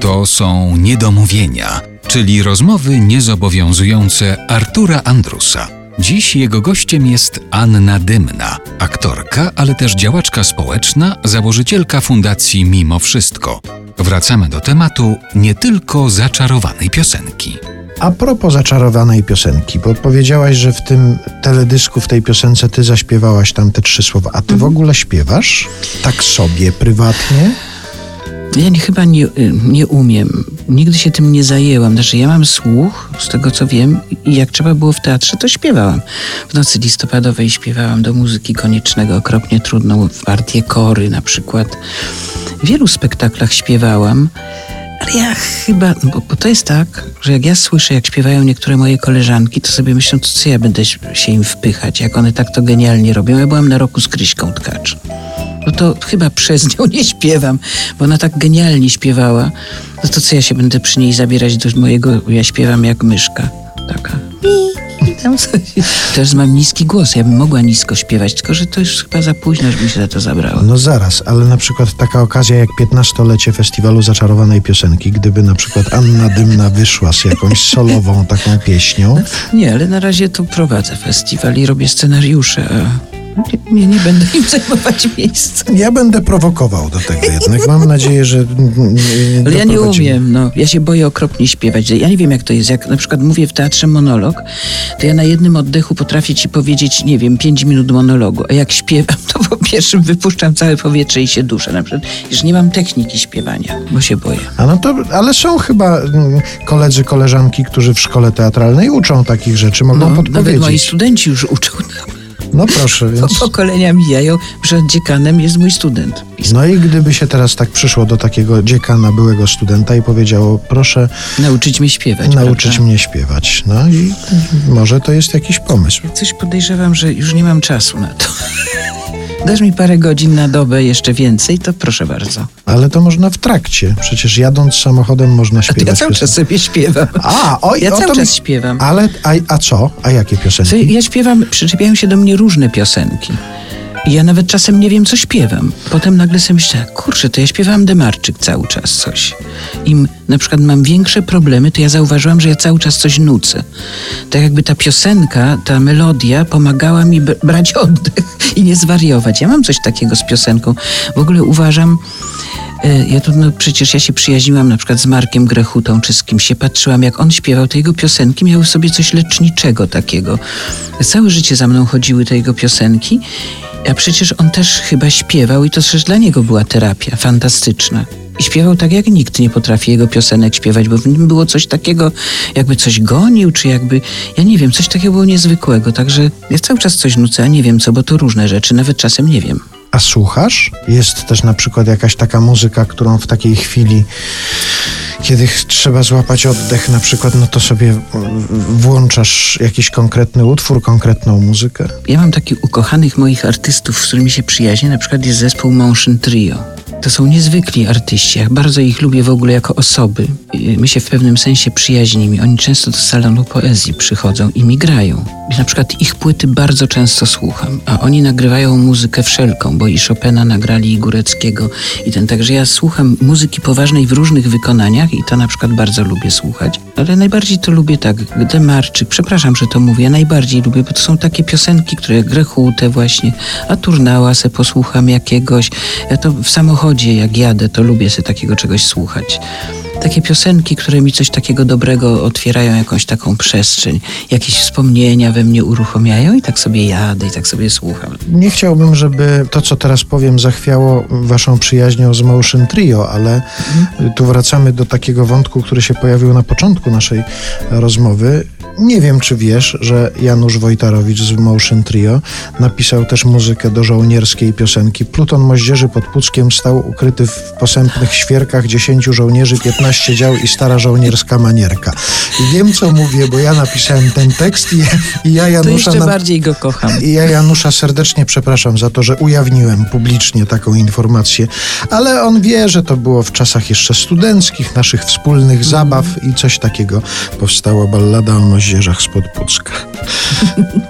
To są niedomówienia, czyli rozmowy niezobowiązujące Artura Andrusa. Dziś jego gościem jest Anna Dymna, aktorka, ale też działaczka społeczna, założycielka fundacji Mimo Wszystko. Wracamy do tematu nie tylko zaczarowanej piosenki. A propos zaczarowanej piosenki, bo powiedziałaś, że w tym teledysku, w tej piosence ty zaśpiewałaś tam te trzy słowa. A ty w ogóle śpiewasz? Tak sobie, prywatnie? Ja nie, chyba nie, y, nie umiem. Nigdy się tym nie zajęłam. Znaczy, ja mam słuch, z tego co wiem, i jak trzeba było w teatrze, to śpiewałam. W nocy listopadowej śpiewałam do muzyki koniecznego okropnie trudną, w partię kory na przykład. W wielu spektaklach śpiewałam. Ale ja chyba, no bo, bo to jest tak, że jak ja słyszę, jak śpiewają niektóre moje koleżanki, to sobie myślę, co ja będę się im wpychać, jak one tak to genialnie robią. Ja byłam na roku z Kryśką Tkacz. No to chyba przez nią nie śpiewam, bo ona tak genialnie śpiewała. No to co ja się będę przy niej zabierać do mojego, ja śpiewam jak myszka. Taka. I tam coś. Też mam niski głos, ja bym mogła nisko śpiewać, tylko że to już chyba za późno, żeby się za to zabrało. No zaraz, ale na przykład taka okazja jak 15-lecie Festiwalu Zaczarowanej Piosenki, gdyby na przykład Anna Dymna wyszła z jakąś solową taką pieśnią. Nie, ale na razie to prowadzę festiwal i robię scenariusze, a nie, nie będę im zajmować miejsca. Ja będę prowokował do tego jednak. Mam nadzieję, że. Ale ja nie umiem, no. Ja się boję okropnie śpiewać. Ja nie wiem, jak to jest. Jak na przykład mówię w teatrze monolog, to ja na jednym oddechu potrafię ci powiedzieć, nie wiem, pięć minut monologu. A jak śpiewam, to po pierwszym wypuszczam całe powietrze i się duszę. Na przykład, już nie mam techniki śpiewania, bo się boję. A no to, ale są chyba mm, koledzy, koleżanki, którzy w szkole teatralnej uczą takich rzeczy, mogą no, podpowiedzieć. Nawet moi studenci już uczą. No proszę, więc... Pokolenia mijają. Przed dziekanem jest mój student. No i gdyby się teraz tak przyszło do takiego dziekana, byłego studenta i powiedziało, proszę... Nauczyć mnie śpiewać. Nauczyć prawda? mnie śpiewać. No i może to jest jakiś pomysł. Ja coś podejrzewam, że już nie mam czasu na to. Dasz mi parę godzin na dobę, jeszcze więcej, to proszę bardzo. Ale to można w trakcie. Przecież jadąc samochodem można śpiewać. A ja cały czas sobie śpiewam. A, oj, ja cały czas mi... śpiewam. Ale, a, a co? A jakie piosenki? Ja śpiewam, przyczepiają się do mnie różne piosenki. Ja nawet czasem nie wiem, co śpiewam. Potem nagle sobie myślę, kurczę, to ja śpiewałam Demarczyk cały czas coś. Im na przykład mam większe problemy, to ja zauważyłam, że ja cały czas coś nucę. Tak jakby ta piosenka, ta melodia pomagała mi brać oddech i nie zwariować. Ja mam coś takiego z piosenką. W ogóle uważam, e, ja tu, no przecież ja się przyjaźniłam na przykład z Markiem Grechutą czy z kimś się patrzyłam, jak on śpiewał, te jego piosenki miały w sobie coś leczniczego takiego. Całe życie za mną chodziły te jego piosenki a przecież on też chyba śpiewał i to też dla niego była terapia fantastyczna. I śpiewał tak, jak nikt nie potrafi jego piosenek śpiewać, bo w nim było coś takiego, jakby coś gonił, czy jakby, ja nie wiem, coś takiego było niezwykłego. Także ja cały czas coś nucę, a nie wiem co, bo to różne rzeczy, nawet czasem nie wiem. A słuchasz? Jest też na przykład jakaś taka muzyka, którą w takiej chwili kiedy trzeba złapać oddech na przykład, no to sobie włączasz jakiś konkretny utwór, konkretną muzykę? Ja mam takich ukochanych moich artystów, z którymi się przyjaźnię, na przykład jest zespół Motion Trio. To są niezwykli artyści. Ja bardzo ich lubię w ogóle jako osoby. My się w pewnym sensie przyjaźnimy. Oni często do salonu poezji przychodzą i mi grają. Na przykład ich płyty bardzo często słucham, a oni nagrywają muzykę wszelką, bo i Chopina nagrali, i Góreckiego, i ten. Także ja słucham muzyki poważnej w różnych wykonaniach i to na przykład bardzo lubię słuchać. Ale najbardziej to lubię tak, Demarczyk, przepraszam, że to mówię, najbardziej lubię, bo to są takie piosenki, które Grechutę właśnie, a Turnała se posłucham jakiegoś. Ja to w samochodzie, jak jadę, to lubię sobie takiego czegoś słuchać takie piosenki, które mi coś takiego dobrego otwierają, jakąś taką przestrzeń, jakieś wspomnienia we mnie uruchamiają i tak sobie jadę i tak sobie słucham. Nie chciałbym, żeby to, co teraz powiem, zachwiało waszą przyjaźnią z Motion Trio, ale mhm. tu wracamy do takiego wątku, który się pojawił na początku naszej rozmowy. Nie wiem, czy wiesz, że Janusz Wojtarowicz z Motion Trio napisał też muzykę do żołnierskiej piosenki. Pluton moździerzy pod Puckiem stał ukryty w posępnych świerkach dziesięciu żołnierzy, piętnaście dział i stara żołnierska manierka. I wiem, co mówię, bo ja napisałem ten tekst i, i ja Janusza... To jeszcze bardziej go kocham. I ja Janusza serdecznie przepraszam za to, że ujawniłem publicznie taką informację, ale on wie, że to było w czasach jeszcze studenckich, naszych wspólnych zabaw i coś takiego powstała ballada o moździerzach spod Pucka.